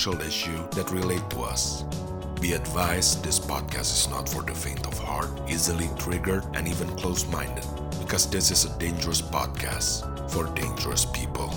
social issue that relate to us. Be advised, this podcast is not for the faint of heart, easily triggered, and even close minded, because this is a dangerous podcast for dangerous people.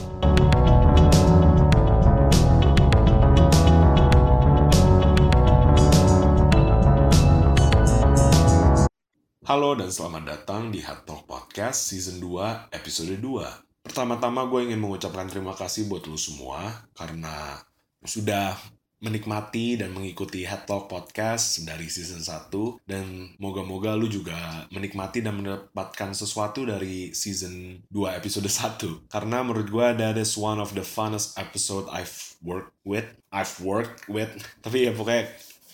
Halo dan selamat datang di Hot Talk Podcast Season 2 Episode 2. Pertama-tama gue ingin mengucapkan terima kasih buat lu semua karena sudah menikmati dan mengikuti Head Talk Podcast dari season 1 dan moga-moga lu juga menikmati dan mendapatkan sesuatu dari season 2 episode 1 karena menurut gue that is one of the funnest episode I've worked with I've worked with. Tapi ya pokoknya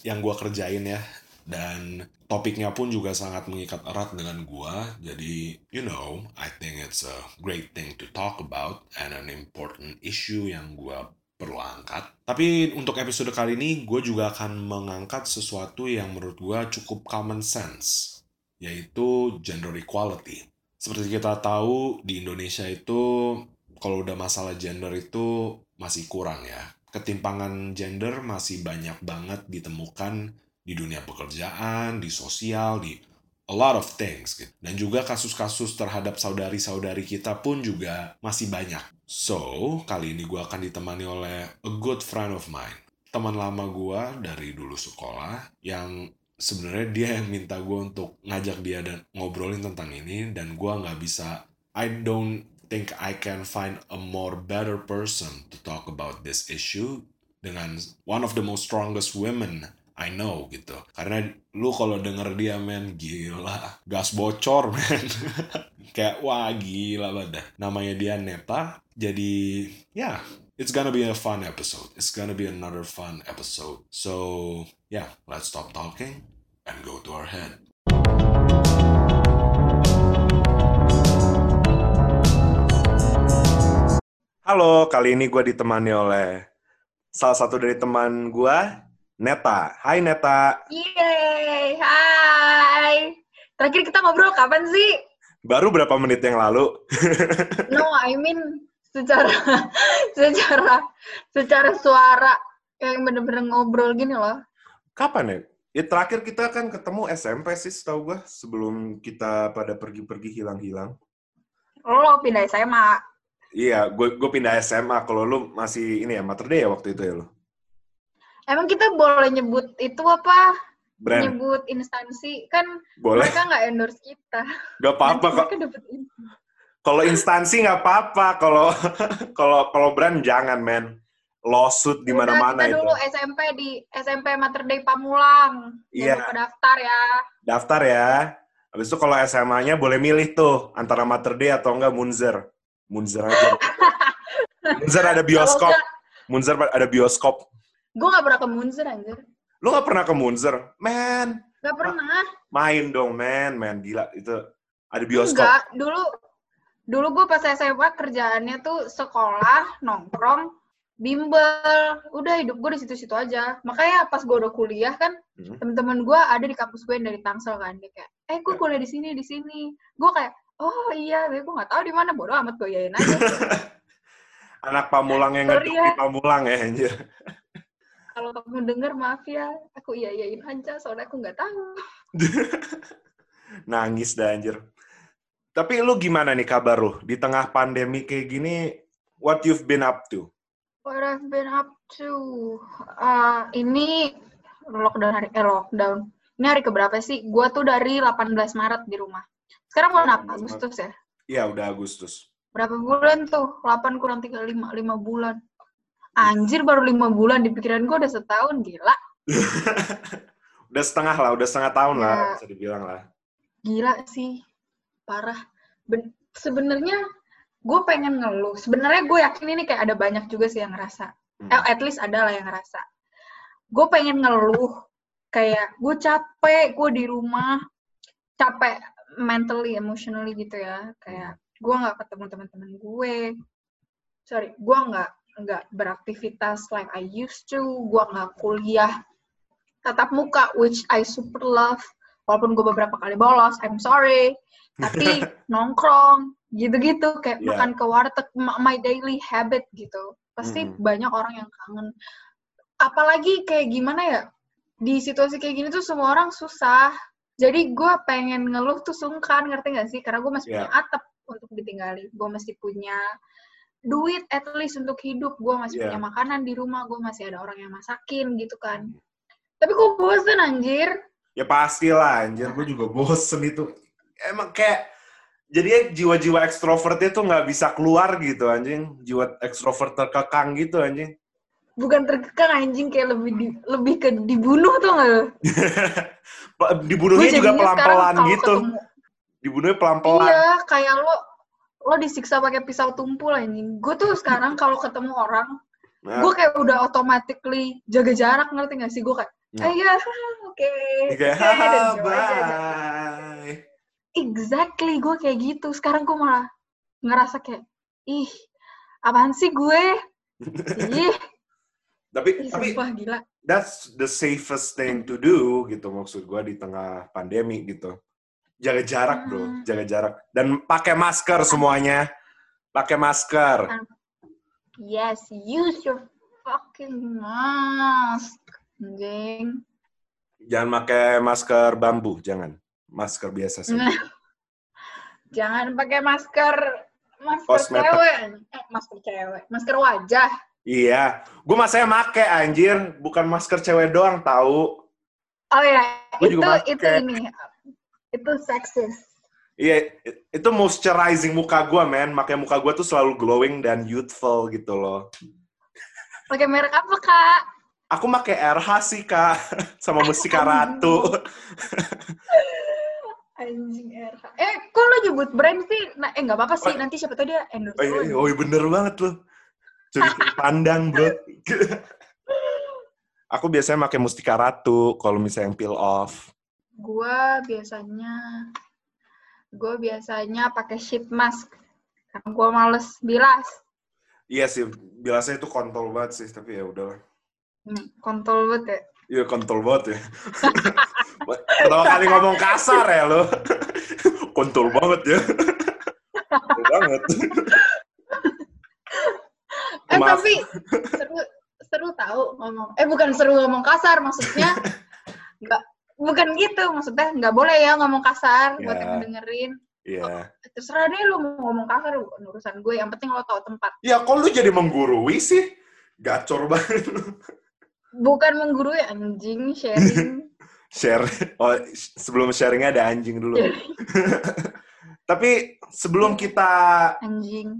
yang gue kerjain ya. Dan topiknya pun juga sangat mengikat erat dengan gua. Jadi you know I think it's a great thing to talk about and an important issue yang gua perlu angkat. Tapi untuk episode kali ini, gue juga akan mengangkat sesuatu yang menurut gue cukup common sense, yaitu gender equality. Seperti kita tahu, di Indonesia itu kalau udah masalah gender itu masih kurang ya. Ketimpangan gender masih banyak banget ditemukan di dunia pekerjaan, di sosial, di a lot of things gitu. Dan juga kasus-kasus terhadap saudari-saudari kita pun juga masih banyak. So, kali ini gue akan ditemani oleh a good friend of mine. Teman lama gue dari dulu sekolah yang sebenarnya dia yang minta gue untuk ngajak dia dan ngobrolin tentang ini dan gue nggak bisa I don't think I can find a more better person to talk about this issue dengan one of the most strongest women I know gitu. Karena lu kalau denger dia men gila, gas bocor men. Kayak wah gila banget. Namanya dia Neta. Jadi ya, yeah, it's gonna be a fun episode. It's gonna be another fun episode. So yeah, let's stop talking and go to our head. Halo, kali ini gue ditemani oleh salah satu dari teman gue, Neta. Hai Neta. Yeay, hai. Terakhir kita ngobrol kapan sih? Baru berapa menit yang lalu? no, I mean secara secara secara suara yang bener-bener ngobrol gini loh. Kapan ya? Ya terakhir kita kan ketemu SMP sih setahu gue sebelum kita pada pergi-pergi hilang-hilang. Lo pindah SMA. Iya, gue gue pindah SMA. Kalau lu masih ini ya Mater ya waktu itu ya lo. Emang kita boleh nyebut itu apa? Brand. Nyebut instansi kan boleh. mereka nggak endorse kita. Gak apa-apa kok. Kalau instansi nggak apa-apa. Kalau kalau kalau brand jangan men. Lawsuit di mana-mana itu. dulu SMP di SMP Mater Dei Pamulang. Iya. Yeah. daftar ya. Daftar ya. Habis itu kalau SMA-nya boleh milih tuh antara Mater Dei atau enggak Munzer. Munzer aja. Munzer ada bioskop. Munzer ada bioskop. Gue gak pernah ke Munzer anjir. Lu gak pernah ke Munzer? Man. Gak pernah. Main dong, man. Man, gila. Itu ada bioskop. Enggak. Dulu dulu gue pas SMA kerjaannya tuh sekolah, nongkrong, bimbel. Udah hidup gue di situ-situ aja. Makanya pas gue udah kuliah kan, hmm. temen-temen gue ada di kampus gue yang dari Tangsel kan. Dia kayak, eh gue ya. kuliah di sini, di sini. Gue kayak, oh iya, gue gak tahu di mana. Bodoh amat gue yain aja. Anak Pamulang yang ngerti ya. Pamulang ya, anjir. Kalau kamu denger, maaf ya. Aku iya-iyain aja, soalnya aku nggak tahu. Nangis dah, anjir. Tapi lu gimana nih kabar lu? Di tengah pandemi kayak gini, what you've been up to? What I've been up to? Uh, ini lockdown hari, eh lockdown. Ini hari keberapa sih? Gua tuh dari 18 Maret di rumah. Sekarang bulan apa? Agustus ya? Iya, udah Agustus. Berapa bulan tuh? 8 kurang 3, 5, 5 bulan. Anjir baru lima bulan di pikiran gue udah setahun gila. udah setengah lah, udah setengah tahun ya. lah bisa dibilang lah. Gila sih, parah. Sebenarnya gue pengen ngeluh. Sebenarnya gue yakin ini kayak ada banyak juga sih yang ngerasa. Hmm. Eh, at least ada lah yang ngerasa. Gue pengen ngeluh. Kayak gue capek, gue di rumah capek mentally, emotionally gitu ya. Kayak gue nggak ketemu teman-teman gue. Sorry, gue nggak nggak beraktivitas like I used to, gue nggak kuliah tatap muka, which I super love. walaupun gue beberapa kali bolos I'm sorry tapi nongkrong gitu-gitu kayak Yeah. makan ke warteg my daily habit gitu pasti Mm. banyak orang yang kangen apalagi kayak gimana ya di situasi kayak gini tuh semua orang susah jadi gue pengen ngeluh tuh sungkan ngerti gak sih karena gue masih Yeah. punya atap untuk ditinggali gue masih punya duit at least untuk hidup gue masih Yeah. punya makanan di rumah gue masih ada orang yang masakin gitu kan tapi kok bosen anjir Ya pastilah anjir, gue juga bosen itu. Emang kayak jadinya jiwa-jiwa ekstrovertnya tuh nggak bisa keluar gitu anjing. Jiwa ekstrovert terkekang gitu anjing. bukan terkekang anjing kayak lebih di, lebih ke dibunuh tuh nggak? Dibunuhnya juga pelan-pelan gitu. ketemu- Dibunuhnya pelan-pelan. Iya, kayak lo lo disiksa pakai pisau tumpul anjing. Gue tuh sekarang kalau ketemu orang, Nah, gue kayak udah automatically jaga jarak ngerti gak sih? Gue kayak, Hmm. ah iya, oke, aja." bye. Exactly, gue kayak gitu. Sekarang gue malah ngerasa kayak, ih, apaan sih gue? Ih, Tapi ih, tapi sumpah gila. that's the safest thing to do gitu maksud gue di tengah pandemi gitu. Jaga jarak bro, Hmm. jaga jarak dan pakai masker semuanya. Pakai masker. Yes, use your fucking mask. Anjing. Jangan pakai masker bambu, jangan. Masker biasa. Nah, Jangan pakai masker masker Kosmetik. cewek. Eh, masker cewek. Masker wajah. Iya, gue masanya make anjir, bukan masker cewek doang tahu. Oh ya, itu juga itu ini. Itu seksis. Iya, itu moisturizing muka gue, men. Makanya muka gue tuh selalu glowing dan youthful gitu loh. Pakai merek apa, Kak? Aku pakai RH sih, Kak. Sama Mustika Ratu. Anjing RH. Eh, kok lo nyebut brand sih? Nah, eh nggak apa-apa sih. Nanti siapa tahu dia endorse Oh iya, oh iya, bener banget loh. Curi pandang, bro. Aku biasanya pakai Mustika Ratu kalau misalnya yang peel off. Gua biasanya gue biasanya pakai sheet mask karena gue males bilas Iya sih, biasanya itu kontol banget sih, tapi ya udahlah. Hmm, kontol banget ya Iya, kontol banget ya. Pertama kali ngomong kasar ya lo. kontol banget ya. Kontol banget. eh Maaf. tapi seru seru tahu ngomong eh bukan seru ngomong kasar maksudnya nggak bukan gitu maksudnya nggak boleh ya ngomong kasar buat Ya. yang dengerin Iya. terserah deh lu mau ngomong kasar urusan gue yang penting lo tahu tempat Ya, kok lu jadi menggurui sih? Gacor banget lu. bukan menggurui anjing sharing Share. Oh, sebelum sharingnya ada anjing dulu. Tapi sebelum kita anjing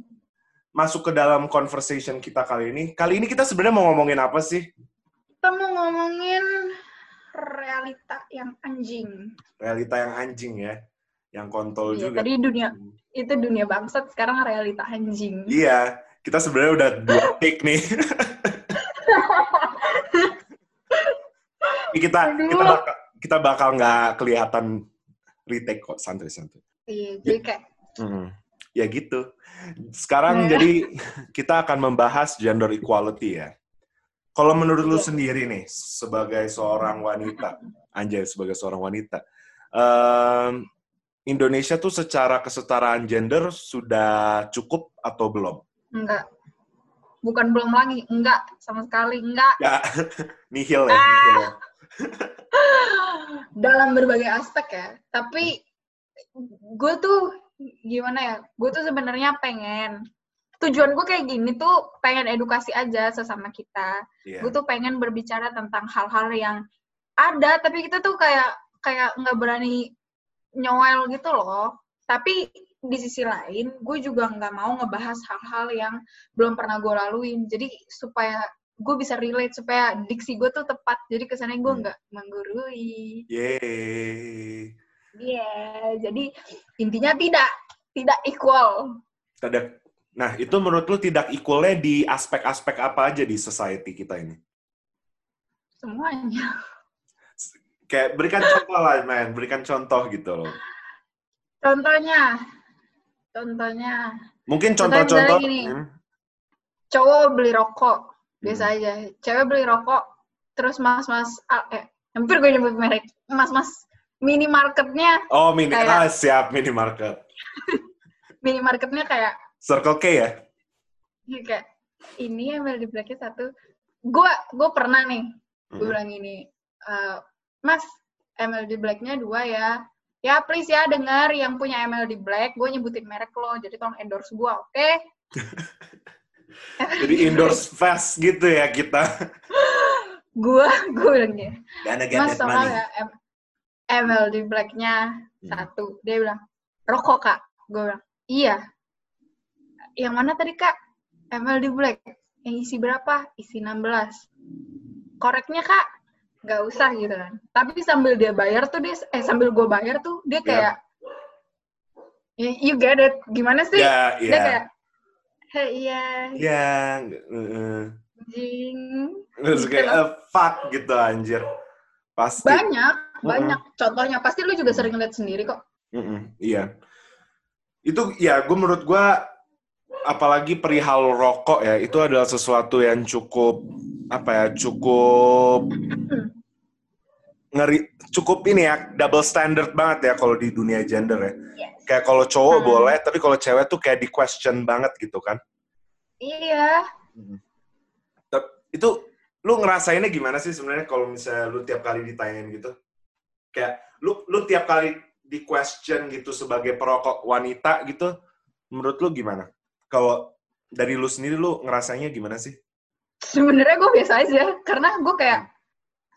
masuk ke dalam conversation kita kali ini, kali ini kita sebenarnya mau ngomongin apa sih? kita mau ngomongin realita yang anjing Realita yang anjing ya, yang kontol Iya, juga. tadi dunia itu dunia bangsat sekarang realita anjing Iya, kita sebenarnya udah dua take nih. Kita Aduh. kita bakal kita bakal nggak kelihatan retake kok, santai-santai. iya jadi kayak Mm. Ya gitu. Sekarang Nah. jadi kita akan membahas gender equality ya. Kalau menurut lu Iya. sendiri nih, sebagai seorang wanita, anjay sebagai seorang wanita, em, Indonesia tuh secara kesetaraan gender sudah cukup atau belum? enggak bukan belum lagi enggak sama sekali enggak Ya, nihil ya. Ah. nihil. dalam berbagai aspek ya tapi gue tuh gimana ya gue tuh sebenarnya pengen tujuan gue kayak gini tuh pengen edukasi aja sesama kita Iya. gue tuh pengen berbicara tentang hal-hal yang ada tapi kita tuh kayak kayak nggak berani nyowel gitu loh tapi di sisi lain gue juga nggak mau ngebahas hal-hal yang belum pernah gue laluin jadi supaya gue bisa relate supaya diksi gue tuh tepat jadi kesannya gue Hmm. nggak menggurui Yeay. Iya, jadi intinya tidak tidak equal. Tidak. Nah, itu menurut lu tidak equalnya di aspek-aspek apa aja di society kita ini? Semuanya. Kayak berikan contoh lah, man. Berikan contoh gitu loh. Contohnya, contohnya, Mungkin contoh-contoh. Hmm, cowok beli rokok biasa Hmm. aja. Cewek beli rokok, terus mas-mas, eh, hampir gue nyebut merek, mas-mas minimarketnya Oh, mini Kayak- ah, siap minimarket. minimarketnya kayak Circle K ya? ya kayak ini MLD Blacknya satu. Gue gue pernah nih gue Hmm. bilang gini "Eh, mas MLD Blacknya dua ya. Ya please ya dengar yang punya MLD Black gue nyebutin merek lo jadi tolong endorse gue oke? Jadi endorse fast gitu ya kita. gue gue bilang gini Gonna mas soal ya M- MLD Blacknya Hmm. satu. Dia bilang rokok kak. Gue bilang iya yang mana tadi kak? MLD Black. Yang isi berapa? Isi 16 koreknya kak? Nggak usah gitu kan. Tapi sambil dia bayar tuh dia eh sambil gue bayar tuh dia kayak "Y- you get it. Gimana sih? Ya, dia ya. kayak hey iya. Ya, anjing. Terus Gitu kayak loh. eh, fuck gitu anjir. Pasti. banyak banyak. Contohnya pasti lu juga sering lihat sendiri kok. Mm-mm, iya. Itu ya, gue menurut gue apalagi perihal rokok ya, itu adalah sesuatu yang cukup apa ya, cukup ngeri, cukup ini ya, double standard banget ya kalau di dunia gender ya. Yes. Kayak kalau cowok Hmm. boleh, tapi kalau cewek tuh kayak di question banget gitu kan. iya Tep- Itu lu ngerasainnya gimana sih sebenarnya kalau misalnya lu tiap kali ditanyain gitu? Kayak lu lu tiap kali di question gitu sebagai perokok wanita gitu, menurut lu gimana? Kalau dari lu sendiri lu ngerasainnya gimana sih? sebenarnya gue biasa aja karena gue kayak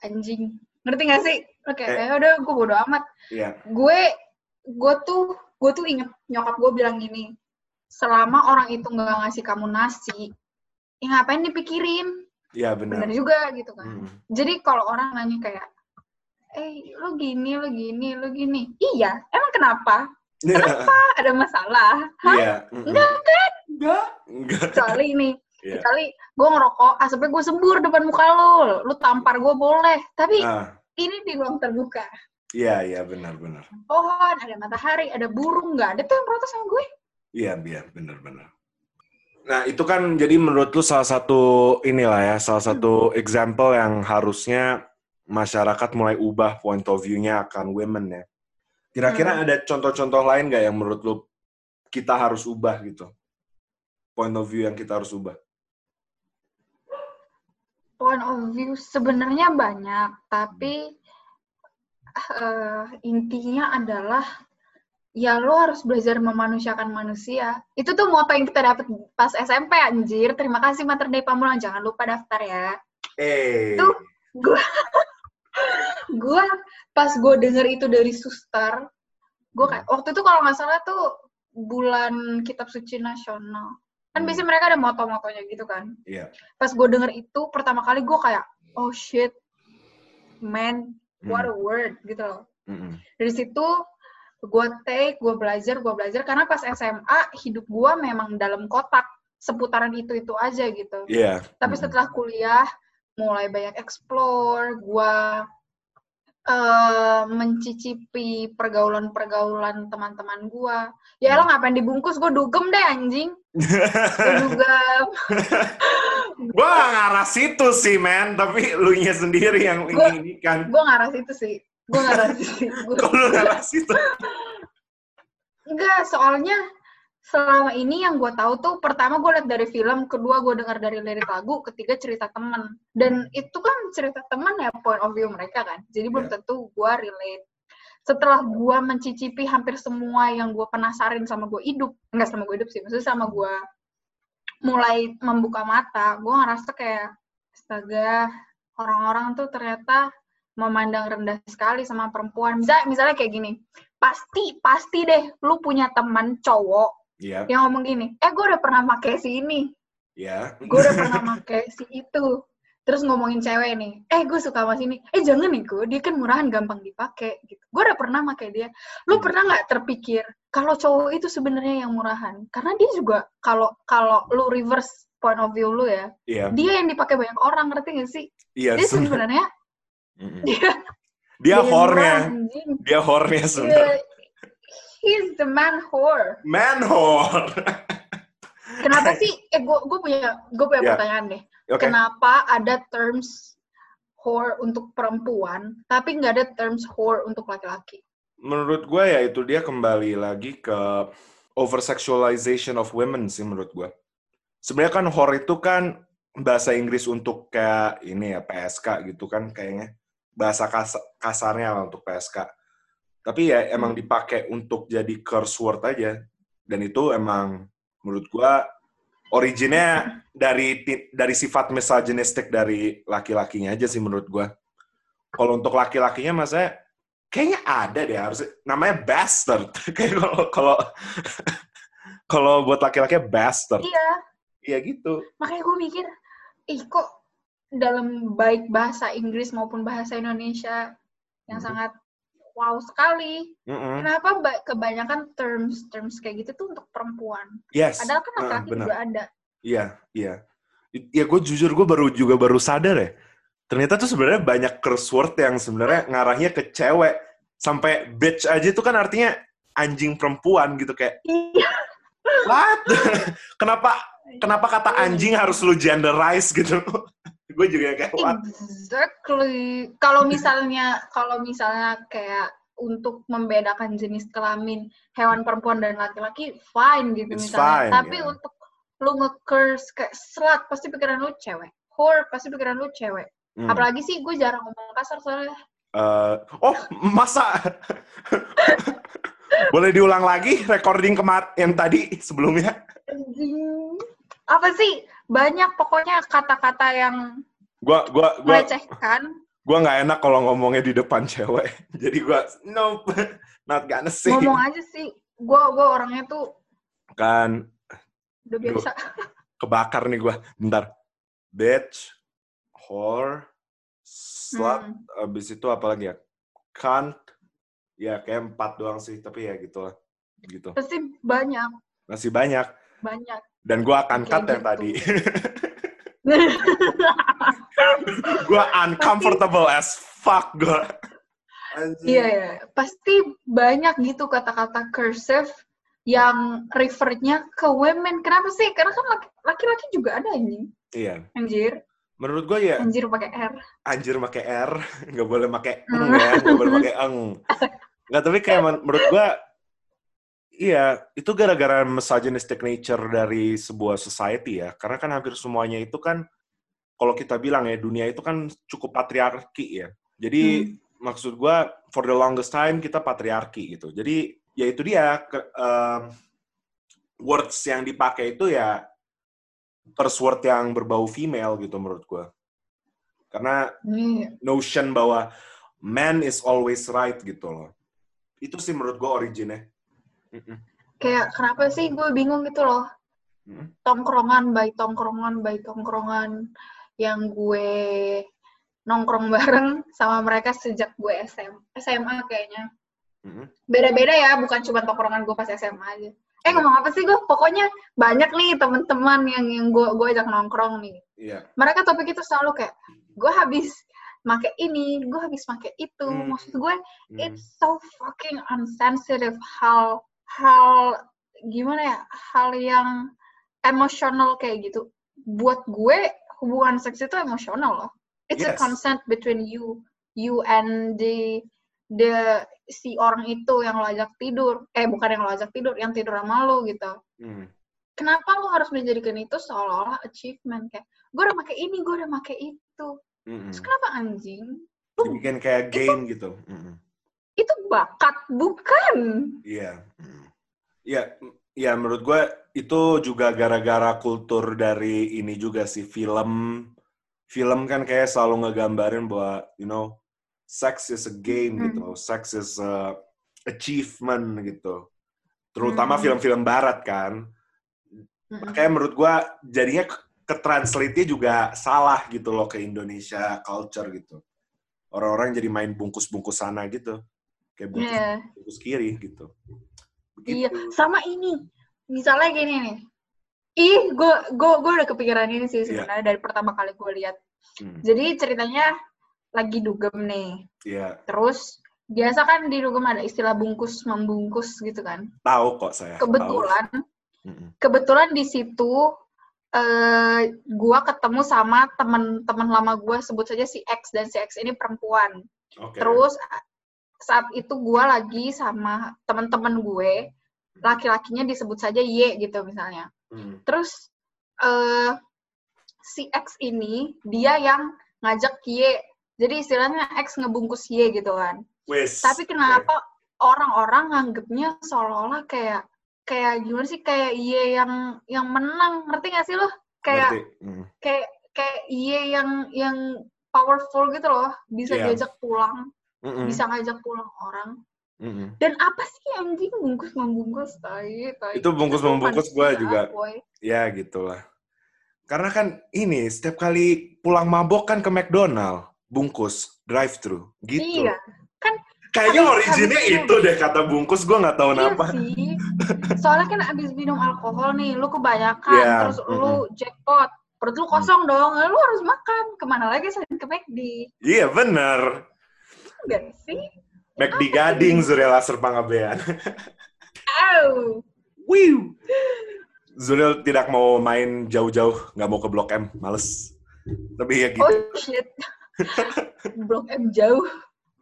anjing ngerti gak sih oke Eh. ya udah gue bodo amat Iya. gue gue tuh gue tuh inget nyokap gue bilang gini selama orang itu nggak ngasih kamu nasi ya ngapain dipikirin Iya benar. bener juga gitu kan Hmm. jadi kalau orang nanya kayak eh lo gini lo gini lo gini iya emang kenapa ah, ada masalah Hah? Iya. enggak kan Enggak. Enggak. kecuali ini Iya. kecuali gue ngerokok asapnya gue sembur depan muka lo lu tampar gue boleh tapi Ah, ini di ruang terbuka iya iya benar benar. pohon ada matahari ada burung nggak ada tuh yang protes sama gue Iya, iya, benar-benar. Nah, itu kan jadi menurut lu salah satu inilah ya, salah satu example yang harusnya masyarakat mulai ubah point of view-nya akan women ya. Kira-kira Hmm. ada contoh-contoh lain nggak yang menurut lu kita harus ubah gitu? Point of view yang kita harus ubah. point of view sebenarnya banyak tapi eh, intinya adalah ya lo harus belajar memanusiakan manusia. Itu tuh moto yang kita dapat pas SMP anjir. Terima kasih Mater Dei Pamulang. Jangan lupa daftar ya. Eh, Tuh. gue gue pas gue denger itu dari suster gue kayak waktu itu kalau nggak salah tuh bulan kitab suci nasional kan Hmm. biasanya mereka ada moto-motonya gitu kan iya. pas gue denger itu pertama kali gue kayak oh shit man what a Mm, word gitu loh mm, mm. dari situ gue take gue belajar gue belajar karena pas SMA hidup gue memang dalam kotak seputaran itu itu aja gitu Iya. tapi mm, setelah kuliah mulai banyak explore gue eh mencicipi pergaulan-pergaulan teman-teman gue ya lo ngapain dibungkus gue dugem deh anjing gue dugem Gua gak ngarah situ sih, men. Tapi lu nya sendiri yang Gua- ini kan. gue ngarah situ sih gue ngarah situ Gua- lu ngarah situ? enggak soalnya selama ini yang gue tahu tuh pertama gue liat dari film kedua gue dengar dari lirik lagu ketiga cerita temen. Dan itu kan cerita teman ya point of view mereka kan. Jadi belum Iya. tentu gue relate. Setelah gue mencicipi hampir semua yang gue penasarin sama gue hidup enggak sama gue hidup sih maksudnya sama gue mulai membuka mata gue ngerasa kayak astaga orang-orang tuh ternyata memandang rendah sekali sama perempuan. Misalnya, misalnya kayak gini pasti pasti deh lu punya teman cowok Iya, yang ngomong gini eh gue udah pernah pakai si ini iya. gue udah pernah pakai si itu terus ngomongin cewek nih eh gue suka sama sini eh jangan nih gue dia kan murahan gampang dipakai gitu gue udah pernah pakai dia lu Hmm. pernah nggak terpikir kalau cowok itu sebenarnya yang murahan karena dia juga kalau kalau lu reverse point of view lu ya Iya. dia yang dipakai banyak orang ngerti gak sih Iya, dia sebenarnya. Mm-mm. dia Dia hornya. Dia hornya sebenarnya. He's the man whore Man whore. kenapa sih eh gue gue punya gue punya Iya. pertanyaan deh Oke. kenapa ada terms whore untuk perempuan, tapi nggak ada terms whore untuk laki-laki. Menurut gue ya itu dia kembali lagi ke over sexualization of women sih menurut gue. Sebenarnya kan whore itu kan bahasa Inggris untuk kayak ini ya PSK gitu kan kayaknya bahasa kas kasarnya lah untuk PSK. Tapi ya emang Hmm. dipakai untuk jadi curse word aja dan itu emang menurut gua originnya dari dari sifat misogynistic dari laki-lakinya aja sih menurut gua. Kalau untuk laki-lakinya masa kayaknya ada deh harus namanya bastard. Kayak kalau kalau kalau buat laki-lakinya bastard. Iya, Iya gitu. makanya gue mikir, ih kok dalam baik bahasa Inggris maupun bahasa Indonesia yang Mhm. sangat wow sekali. Mm-mm. Kenapa ba- kebanyakan terms terms kayak gitu tuh untuk perempuan? Yes. Padahal kan laki-laki benar. juga ada. Iya, iya. Ya gue jujur gue baru juga baru sadar ya. Ternyata tuh sebenarnya banyak curse word yang sebenarnya ngarahnya ke cewek. Sampai bitch aja itu kan artinya anjing perempuan gitu kayak Iya. what? kenapa kenapa kata anjing harus lu genderize gitu? Gue juga kayak? Exactly. Kalau misalnya kalau misalnya kayak untuk membedakan jenis kelamin hewan perempuan dan laki-laki fine gitu It's misalnya. fine, Tapi yeah. untuk lu nge-curse kayak slut pasti pikiran lu cewek. Whore pasti pikiran lu cewek. Hmm. Apalagi sih gue jarang ngomong kasar soalnya. Eh, oh masa? Boleh diulang lagi recording kemar yang tadi sebelumnya? Apa sih? Banyak pokoknya kata-kata yang Gua gua gua melecehkan. gue nggak enak kalau ngomongnya di depan cewek. Jadi gue nope not gonna say Ngomong aja sih. Gue gua orangnya tuh kan. udah biasa. kebakar nih gue bentar. Bitch whore slut Hmm. abis itu apa lagi ya? Cunt. Ya kayak empat doang sih tapi ya gitu lah gitu. Pasti banyak, masih banyak. Banyak. Dan gue akan cut yang gitu. tadi gue uncomfortable as fuck gue Iya, iya. pasti banyak gitu kata-kata cursive yang refernya ke women. Kenapa sih? Karena kan laki- laki-laki juga ada anjing. iya Anjir, menurut gue ya anjir pakai R. anjir pakai R, nggak boleh pakai eng Hmm. ya, nggak boleh pakai eng. Nggak, tapi kayak men- menurut gua, iya, itu gara-gara misogynistic nature dari sebuah society ya. Karena kan hampir semuanya itu kan, kalau kita bilang ya, dunia itu kan cukup patriarki ya. Jadi, maksud gua, for the longest time kita patriarki gitu. Jadi, ya itu dia, ke- em, words yang dipakai itu ya, curse word yang berbau female gitu menurut gua. Karena Iya. notion bahwa man is always right gitu loh. Itu sih menurut gue originnya. Kayak kenapa sih gue bingung gitu loh. Mm. Tongkrongan, baik tongkrongan, baik tongkrongan yang gue nongkrong bareng sama mereka sejak gue SM, SMA kayaknya. Mm-mm. Beda-beda ya, bukan cuma tongkrongan gue pas SMA aja. Eh ngomong apa sih gue? Pokoknya banyak nih teman-teman yang yang gue gue ajak nongkrong nih. Iya. Mereka topik itu selalu kayak gue habis make ini, gue habis make itu. Hmm. Maksud gue Mm. it's so fucking unsensitive hal hal gimana ya hal yang emosional kayak gitu buat gue hubungan seks itu emosional loh it's a Yes. consent between you you and the the si orang itu yang lo ajak tidur eh bukan yang lo ajak tidur yang tidur sama lo gitu Mm. kenapa lo harus menjadikan itu seolah-olah achievement kayak gue udah pakai ini gue udah pakai itu Mm-mm. terus kenapa anjing Dibikin kayak game gitu. Mm-mm. Itu bakat bukan Iya. Iya, iya menurut gue itu juga gara-gara kultur dari ini juga sih film. Film kan kayak selalu ngegambarin bahwa you know sex is a game Hmm. gitu, sex is a achievement gitu. Terutama Hmm. film-film barat kan. Makanya menurut gua jadinya ke, ke translate-nya juga salah gitu loh ke Indonesia culture gitu. Orang-orang jadi main bungkus-bungkus sana gitu. Kayak bungkus, Iya. bungkus kiri gitu. Iya, Begitu. sama ini. Misalnya gini nih. Ih, gue gue gue udah kepikiran ini sih Iya. sebenarnya dari pertama kali gue lihat. Hmm, Jadi ceritanya lagi dugem nih. Iya, Terus biasa kan di dugem ada istilah bungkus membungkus gitu kan. tahu kok saya. Kebetulan Mm-mm. kebetulan di situ eh gua ketemu sama teman-teman lama gua sebut saja si X dan si X ini perempuan. Oke. Terus saat itu gua lagi sama teman-teman gue, laki-lakinya disebut saja Y gitu misalnya. Hmm. Terus eh si X ini dia yang ngajak Y. Jadi istilahnya X ngebungkus Y gitu kan. Wes. Tapi kenapa orang-orang nganggepnya seolah-olah kayak kayak gimana sih kayak Y yang yang menang, ngerti gak sih lo? Kayak. Hmm. kayak kayak Y yang yang powerful gitu loh, bisa Iya. diajak pulang, Mm-mm. bisa ngajak pulang orang. Mm-mm. Dan apa sih anjing bungkus membungkus tai tai. Itu bungkus Itu membungkus gue juga boy. ya gitulah. Karena kan ini setiap kali pulang mabok kan ke McDonald bungkus drive thru gitu. Iya, kan Kayaknya Habis- originnya itu deh kata bungkus gue nggak tahu iya kenapa. sih. Soalnya kan abis minum alkohol nih, lu kebanyakan, Iya, terus lu jackpot, perut lu kosong dong, lu harus makan. Ke mana lagi selain ke McD? Iya bener. Enggak sih? McD Gading Zuriel Laser Pangabean. Au. Wiu. Zuriel tidak mau main jauh-jauh, nggak mau ke Blok M, males. Tapi ya gitu. Oh shit. Blok M jauh.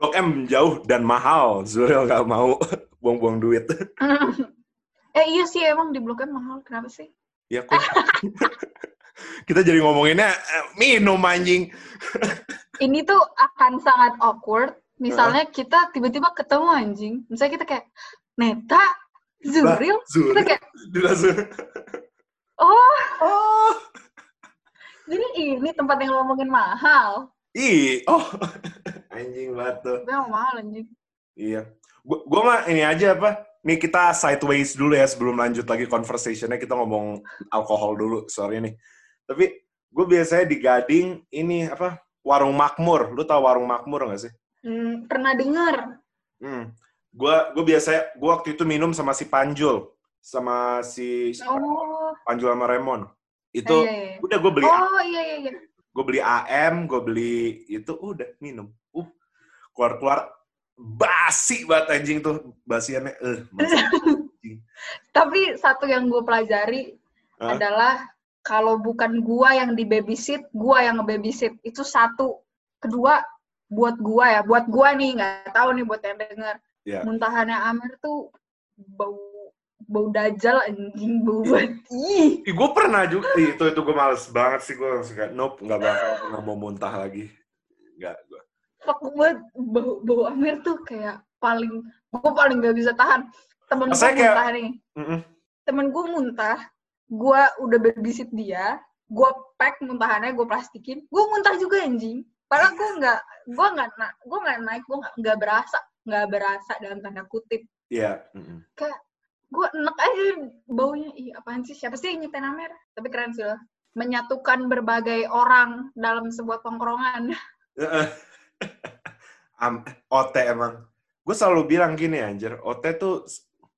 Blok M jauh dan mahal. Zuriel nggak mau buang-buang duit. eh iya sih emang di Blok M mahal. Kenapa sih? Ya kok. Kita jadi ngomonginnya eh, minum anjing. Ini tuh akan sangat awkward. Misalnya kita tiba-tiba ketemu anjing. Misalnya kita kayak, Neta, Zuril. Kita kayak, Langsung. oh Oh. jadi ini tempat yang ngomongin mahal. Ih, oh. Anjing banget tuh. Tapi emang mahal anjing. Iya. Gua, gua mah ini aja apa? Nih kita sideways dulu ya sebelum lanjut lagi conversationnya kita ngomong alkohol dulu, sorry nih. Tapi gue biasanya di Gading ini apa? Warung Makmur. Lu tahu Warung Makmur nggak sih? Hmm, pernah denger. Hmm. Gua gue biasanya gua waktu itu minum sama si Panjul sama si Oh, Panjul sama Remon. Itu iya. udah gue beli Oh, iya, iya, iya. gue beli AM, gue beli itu udah minum. Uh, keluar-keluar basi banget anjing tuh basiannya. Eh. Tapi satu yang gue pelajari Hah? adalah kalau bukan gua yang di babysit, gua yang nge-babysit. Itu satu. Kedua, buat gua ya, buat gua nih, nggak tahu nih buat yang denger. Ya. Muntahannya Amir tuh bau bau dajal anjing, bau banget. Ih, gue pernah juga itu itu gue males banget sih gue langsung kayak nope nggak bakal nggak mau muntah lagi nggak gue fuck banget. Bau, bau Amir tuh kayak paling, gua paling gak bisa tahan. Temen gue kayak- muntah nih. Mm-mm. temen gue muntah, gue udah babysit dia, gue pack muntahannya, gue plastikin, gue muntah juga anjing. Padahal gue nggak, gue nggak, gue nggak naik, gue nggak berasa, nggak berasa dalam tanda kutip. Iya. mm-mm. Gue enek aja baunya, ih apaan sih? Siapa sih yang nyetain Amer? Tapi keren sih loh. Menyatukan berbagai orang dalam sebuah tongkrongan. Am- OT emang gue selalu bilang gini anjir OT tuh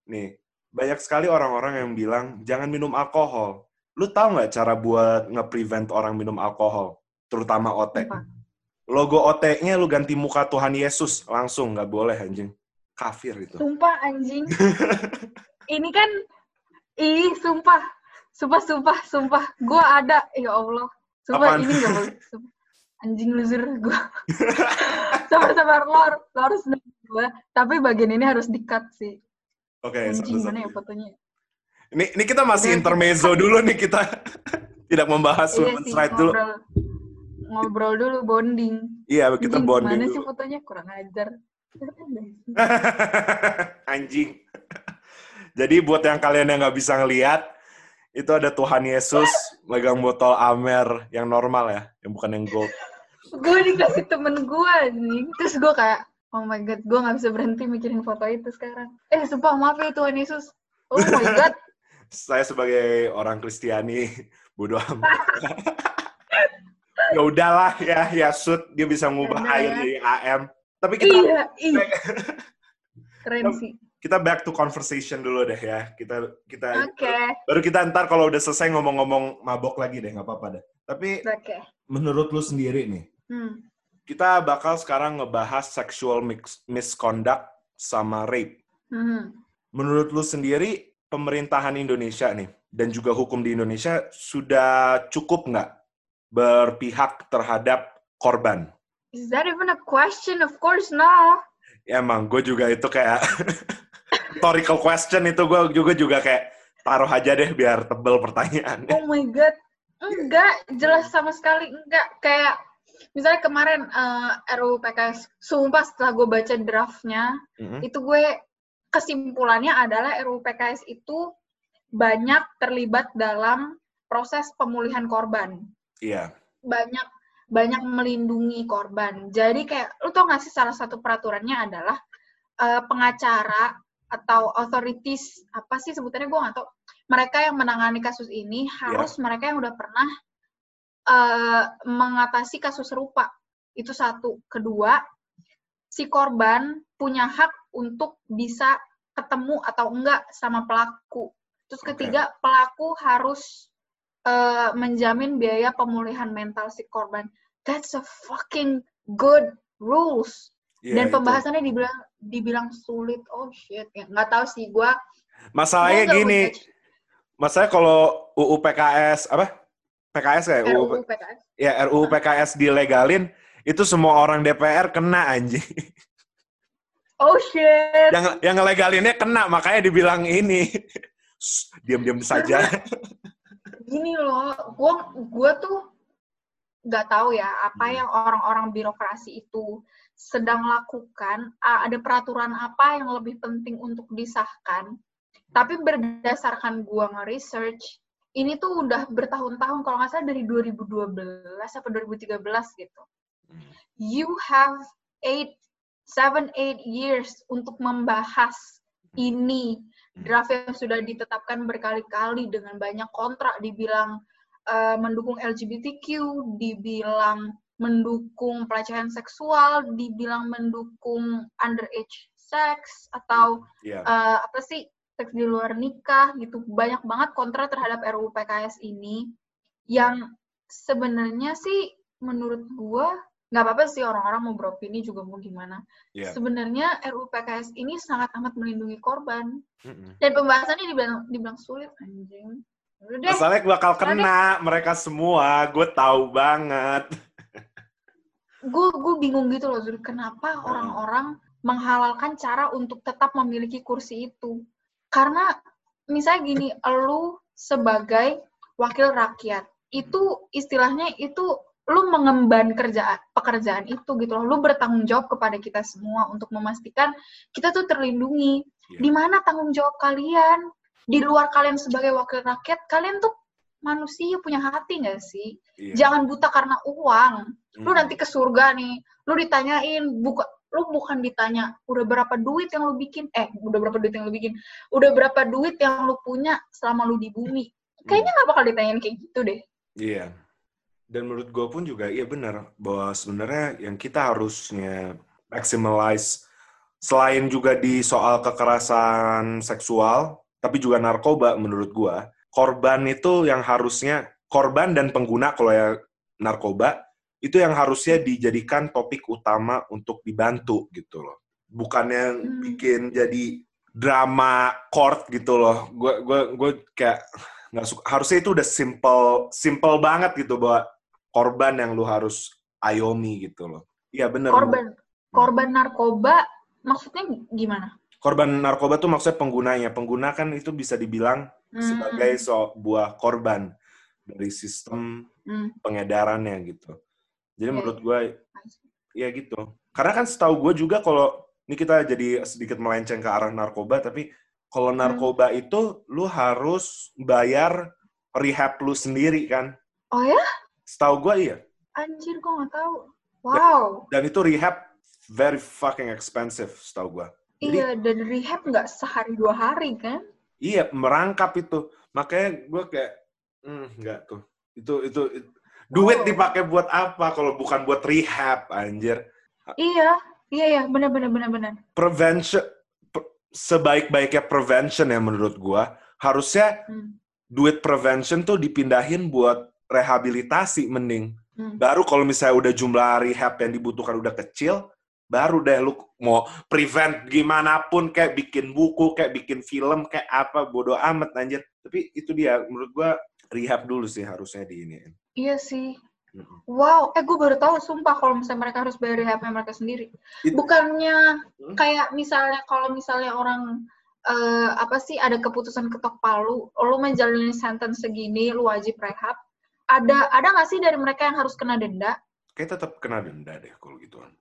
nih banyak sekali orang-orang yang bilang jangan minum alkohol lu tahu nggak cara buat nge-prevent orang minum alkohol terutama OT Apa? Logo OT-nya lu ganti muka Tuhan Yesus langsung nggak boleh anjing kafir itu Sumpah anjing. Ini kan, ih sumpah, sumpah, sumpah, sumpah. Gue ada, ya Allah. Sumpah Apaan? ini gak boleh. Anjing loser gue. Sabar-sabar, lo, lo harus nonton gue. Tapi bagian ini harus di-cut sih. oke Anjing satu-satu. mana ya fotonya? ini ini kita masih Udah, intermezzo dulu nih kita tidak membahas Iya women's sih, right dulu ngobrol. Ngobrol dulu, bonding. iya kita Anjing, bonding Mana sih fotonya? Kurang ajar. Anjing. Jadi buat yang kalian yang nggak bisa ngelihat, itu ada Tuhan Yesus megang botol Amer yang normal ya, yang bukan yang gold. gue dikasih temen gue anjing. Terus gue kayak, oh my god, gue gak bisa berhenti mikirin foto itu sekarang. Eh, sumpah maaf ya Tuhan Yesus. Oh my god. Saya sebagai orang Kristiani bodoh amat. ya udahlah ya, ya shoot dia bisa ngubah air ya. jadi AM. Tapi kita iya, iya. Keren sih. kita back to conversation dulu deh ya. Kita kita Oke, baru kita ntar kalau udah selesai ngomong-ngomong mabok lagi deh, nggak apa-apa deh. Tapi oke. menurut lu sendiri nih, Hmm. kita bakal sekarang ngebahas sexual mix- misconduct sama rape. Hmm. Menurut lu sendiri, pemerintahan Indonesia nih dan juga hukum di Indonesia sudah cukup nggak berpihak terhadap korban? Is that even a question? Of course no. Ya emang gue juga itu kayak rhetorical question itu gue juga juga kayak taruh aja deh biar tebel pertanyaannya. Oh my god, enggak jelas sama sekali enggak kayak misalnya kemarin uh, RUU PKS, sumpah setelah gue baca draftnya, mm-hmm. itu gue kesimpulannya adalah RUU PKS itu banyak terlibat dalam proses pemulihan korban. Iya. Banyak banyak melindungi korban. Jadi kayak lu tau gak sih salah satu peraturannya adalah uh, pengacara atau authorities apa sih sebutannya gue gak tau. Mereka yang menangani kasus ini harus yeah. mereka yang udah pernah uh, mengatasi kasus serupa. Itu satu. Kedua, si korban punya hak untuk bisa ketemu atau enggak sama pelaku. Terus ketiga, okay. pelaku harus uh, menjamin biaya pemulihan mental si korban that's a fucking good rules. Yeah, Dan pembahasannya itu. dibilang dibilang sulit. Oh shit, ya, nggak tahu sih gue. Masalahnya gua gini, masalahnya kalau UU PKS apa? PKS kayak RUU UU PKS. Ya RUU PKS dilegalin, itu semua orang DPR kena anjing. Oh shit. Yang yang ngelegalinnya kena, makanya dibilang ini. Diam-diam saja. Gini loh, gua gua tuh nggak tahu ya apa hmm. yang orang-orang birokrasi itu sedang lakukan, ada peraturan apa yang lebih penting untuk disahkan. Tapi berdasarkan gua nge-research, ini tuh udah bertahun-tahun, kalau nggak salah dari 2012 atau 2013 gitu. Hmm. You have eight, seven, eight years untuk membahas ini. Hmm. Draft yang sudah ditetapkan berkali-kali dengan banyak kontrak, dibilang uh, mendukung LGBTQ, dibilang mendukung pelecehan seksual, dibilang mendukung underage sex atau yeah. Iya. uh, apa sih seks di luar nikah gitu. Banyak banget kontra terhadap RUU PKS ini yang sebenarnya sih menurut gua nggak apa-apa sih orang-orang mau beropini juga mau gimana. Yeah. Sebenarnya RUU PKS ini sangat amat melindungi korban. Mm -hmm. Dan pembahasannya dibilang dibilang sulit anjing. Masalahnya gue bakal kena Nanti, mereka semua, gue tahu banget. Gue gue bingung gitu loh, Zul. Kenapa orang-orang menghalalkan cara untuk tetap memiliki kursi itu? Karena misalnya gini, lu sebagai wakil rakyat, itu istilahnya itu lu mengemban kerjaan pekerjaan itu gitu loh. Lu bertanggung jawab kepada kita semua untuk memastikan kita tuh terlindungi. Yeah. Di mana tanggung jawab kalian? di luar kalian sebagai wakil rakyat, kalian tuh manusia punya hati nggak sih? Iya. Jangan buta karena uang. Hmm. Lu nanti ke surga nih, lu ditanyain buka lu bukan ditanya udah berapa duit yang lu bikin eh udah berapa duit yang lu bikin udah berapa duit yang lu punya selama lu di bumi kayaknya nggak bakal ditanyain kayak gitu deh iya dan menurut gue pun juga iya benar bahwa sebenarnya yang kita harusnya maximize selain juga di soal kekerasan seksual tapi juga narkoba menurut gua korban itu yang harusnya korban dan pengguna kalau ya narkoba itu yang harusnya dijadikan topik utama untuk dibantu gitu loh bukannya hmm. bikin jadi drama court gitu loh gue gue gue kayak nggak suka harusnya itu udah simple simple banget gitu bahwa korban yang lu harus ayomi gitu loh iya bener korban korban narkoba maksudnya gimana korban narkoba tuh maksudnya penggunanya. Pengguna kan itu bisa dibilang hmm. sebagai sebuah korban dari sistem hmm. pengedarannya gitu. Jadi yeah. menurut gue ya gitu. Karena kan setahu gue juga kalau ini kita jadi sedikit melenceng ke arah narkoba, tapi kalau hmm. narkoba hmm. itu lu harus bayar rehab lu sendiri kan? Oh ya? Setahu gue iya. Anjir, gue nggak tahu. Wow. Dan, dan itu rehab very fucking expensive, setahu gue. Iya, dan rehab nggak sehari dua hari kan? Iya, merangkap itu. Makanya gue kayak, hmm, nggak tuh. Itu, itu, itu duit oh. dipakai buat apa kalau bukan buat rehab, anjir. Iya, iya, iya, benar, benar, benar, benar. Prevention, sebaik-baiknya prevention ya menurut gue, harusnya hmm. duit prevention tuh dipindahin buat rehabilitasi mending. Hmm. Baru kalau misalnya udah jumlah rehab yang dibutuhkan udah kecil, baru deh lu mau prevent gimana pun kayak bikin buku kayak bikin film kayak apa bodoh amat anjir tapi itu dia menurut gua rehab dulu sih harusnya di ini Iya sih. Wow, eh gue baru tahu sumpah kalau misalnya mereka harus bayar rehabnya mereka sendiri. It- Bukannya Hmm? kayak misalnya kalau misalnya orang eh, apa sih ada keputusan ketok palu, lu menjalani sentence segini, lu wajib rehab. Ada ada nggak sih dari mereka yang harus kena denda? kayak tetap kena denda deh kalau gituan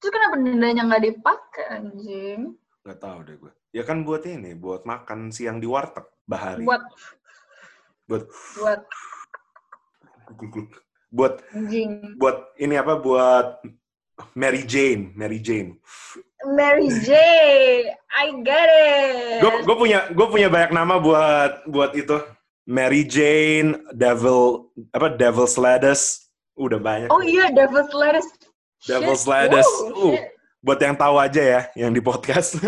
Terus kenapa dendanya nggak dipakai anjing? nggak tahu deh gue ya kan buat ini buat makan siang di warteg bahari Buat buat buat buat anjing. buat ini apa buat Mary Jane Mary Jane Mary J, I get it. gue gue punya gue punya banyak nama buat buat itu Mary Jane Devil apa Devil's Lettuce udah banyak Oh iya, Devil's Lettuce. Devil's Shit. Lettuce. Wow, Uh. shit. buat yang tahu aja ya yang di podcast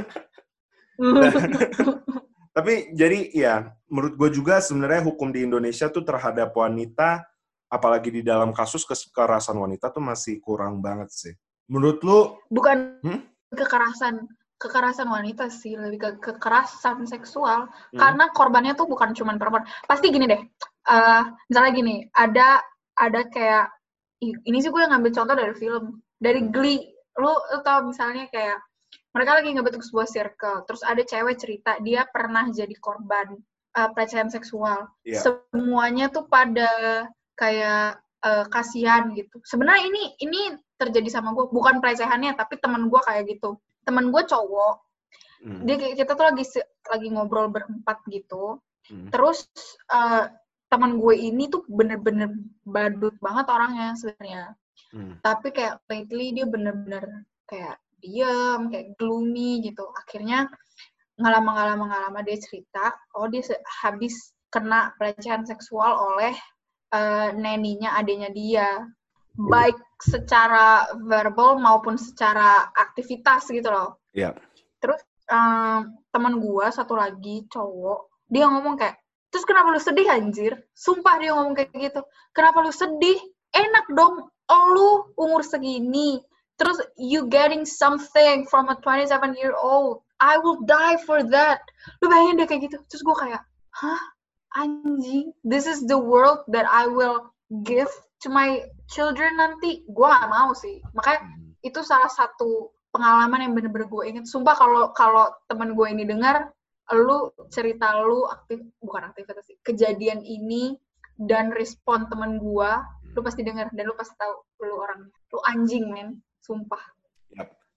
tapi jadi ya menurut gue juga sebenarnya hukum di Indonesia tuh terhadap wanita apalagi di dalam kasus kekerasan wanita tuh masih kurang banget sih menurut lu Bukan Hmm? kekerasan kekerasan wanita sih, lebih ke kekerasan seksual. Hmm. Karena korbannya tuh bukan cuma perempuan. Pasti gini deh. eh misalnya gini, ada ada kayak ini sih gue ngambil contoh dari film, dari Glee. Lu, lu tau misalnya kayak mereka lagi ngebentuk sebuah circle, terus ada cewek cerita dia pernah jadi korban eh, pelecehan seksual. Iya. Semuanya tuh pada kayak eh, kasihan gitu. Sebenarnya ini ini terjadi sama gue, bukan pelecehannya, tapi temen gue kayak gitu. Temen gue cowok, Hmm, dia kayak- kita tuh lagi lagi ngobrol berempat gitu. hmm, Terus eh, teman gue ini tuh bener-bener badut banget orangnya sebenarnya. hmm, Tapi kayak lately dia bener-bener kayak diem, kayak gloomy gitu. Akhirnya ngalama-ngalama-ngalama dia cerita, oh dia habis kena pelecehan seksual oleh eh, neninya adanya dia. Baik secara verbal maupun secara aktivitas gitu loh. Iya. Terus em, teman gua satu lagi cowok, dia ngomong kayak, terus kenapa lu sedih anjir? Sumpah dia ngomong kayak gitu. Kenapa lu sedih? Enak dong, lu umur segini. Terus you getting something from a 27 year old. I will die for that. Lu bayangin dia kayak gitu. Terus gua kayak, hah? Anjing, this is the world that I will give to my children nanti. Gua gak mau sih. Makanya hmm. itu salah satu pengalaman yang bener-bener gue inget. Sumpah kalau kalau temen gue ini dengar, lu cerita lu aktif bukan aktivitas sih, kejadian ini dan respon temen gue, lu pasti dengar dan lu pasti tahu lu orangnya. Lu anjing men, sumpah.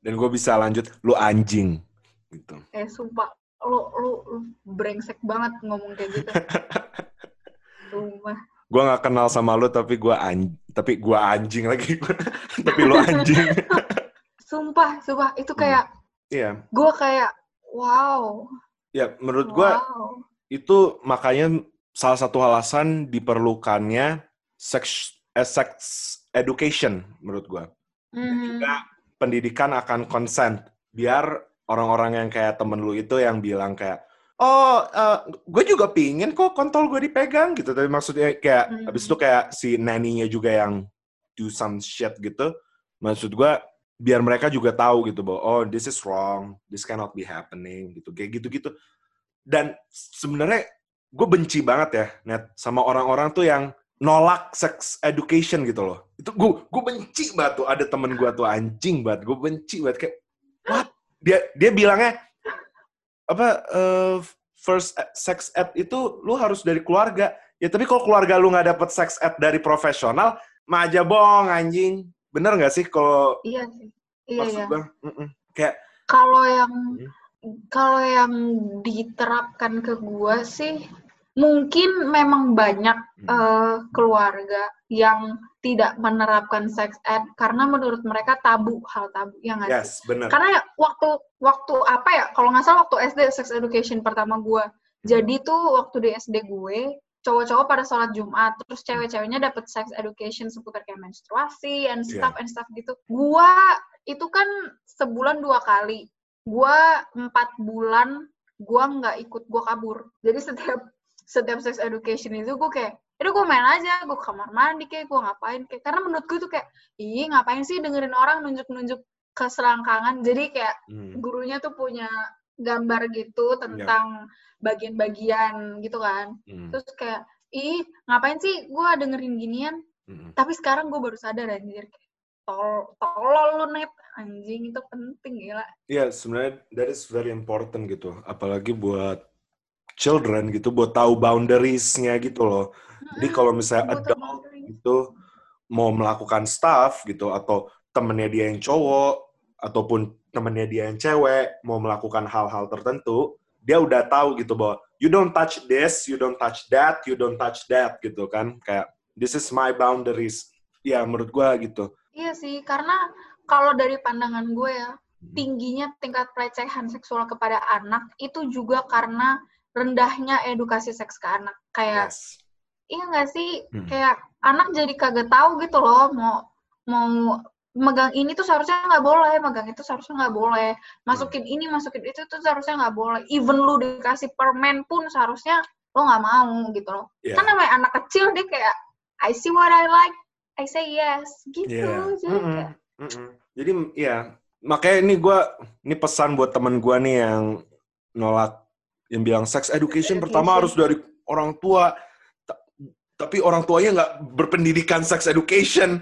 dan gue bisa lanjut lu anjing gitu Eh sumpah, lu lu, lu brengsek banget ngomong kayak gitu. Sumpah. Gue nggak kenal sama lu tapi gue an tapi gue anjing lagi. Tapi lu anjing. Sumpah, sumpah. Itu kayak iya. gue kayak wow. ya menurut gue wow. itu makanya salah satu alasan diperlukannya sex, eh, sex education menurut gue Mhm. juga pendidikan akan consent. Biar orang-orang yang kayak temen lu itu yang bilang kayak oh gue juga pingin kok kontol gue dipegang gitu. Tapi maksudnya kayak Hmm. habis itu kayak si nanny-nya juga yang do some shit gitu. Maksud gue biar mereka juga tahu gitu bahwa oh this is wrong this cannot be happening gitu. Kayak gitu-gitu. Dan sebenarnya gue benci banget ya net sama orang-orang tuh yang nolak sex education gitu loh. Itu gue gue benci banget tuh. Ada temen gue tuh anjing banget. Gue benci banget. Kayak what? Dia dia bilangnya apa eh, first sex ed itu lu harus dari keluarga ya tapi kalau keluarga lu nggak dapet sex ed dari profesional mah aja bohong anjing bener nggak sih kalau Iya sih. Iya, maksud iya. gua Mm-mm. kayak Kalau yang Hmm. kalau yang diterapkan ke gua sih mungkin memang banyak Hmm. eh, keluarga yang tidak menerapkan sex ed karena menurut mereka tabu hal tabu ya nggak yes bener Karena waktu waktu apa ya kalau nggak salah waktu SD sex education pertama gua jadi tuh waktu di SD gue cowok-cowok pada sholat Jumat terus cewek-ceweknya dapet sex education seputar kayak menstruasi and Iya. stuff and stuff gitu. Gua itu kan sebulan dua kali. Gua empat bulan gua nggak ikut gua kabur. Jadi setiap setiap sex education itu gue kayak itu gue main aja, gue ke kamar mandi kayak gue ngapain kayak karena menurut gue tuh kayak ih ngapain sih dengerin orang nunjuk-nunjuk keselangkangan. Jadi kayak Hmm. gurunya tuh punya gambar gitu tentang bagian-bagian gitu kan. Hmm. Terus kayak, ih ngapain sih gue dengerin ginian? Hmm. Tapi sekarang gue baru sadar anjir. Tol, tolol lu net anjing itu penting gila. Iya, sebenarnya that is very important gitu. Apalagi buat children gitu, buat tahu boundaries-nya gitu loh. Jadi kalau misalnya adult boundaries. itu mau melakukan stuff gitu, atau temennya dia yang cowok, ataupun temennya dia yang cewek, mau melakukan hal-hal tertentu, dia udah tahu gitu bahwa you don't touch this, you don't touch that, you don't touch that gitu kan. Kayak, this is my boundaries. Ya, menurut gua gitu. Iya sih, karena kalau dari pandangan gue ya, Hmm. tingginya tingkat pelecehan seksual kepada anak itu juga karena rendahnya edukasi seks ke anak. Kayak Yes. iya nggak sih? Hmm. Kayak anak jadi kagak tahu gitu loh mau mau megang ini tuh seharusnya nggak boleh, megang itu seharusnya nggak boleh, masukin ini masukin itu tuh seharusnya nggak boleh. Even lu dikasih permen pun seharusnya lo nggak mau gitu loh. Yeah. Kan namanya anak kecil dia kayak I see what I like, I say yes gitu. Iya. Jadi Mm-mm. kayak Mm-mm. Jadi ya makanya ini gua ini pesan buat temen gua nih yang nolak yang bilang sex education, pertama education. harus dari orang tua Ta- tapi orang tuanya nggak berpendidikan sex education.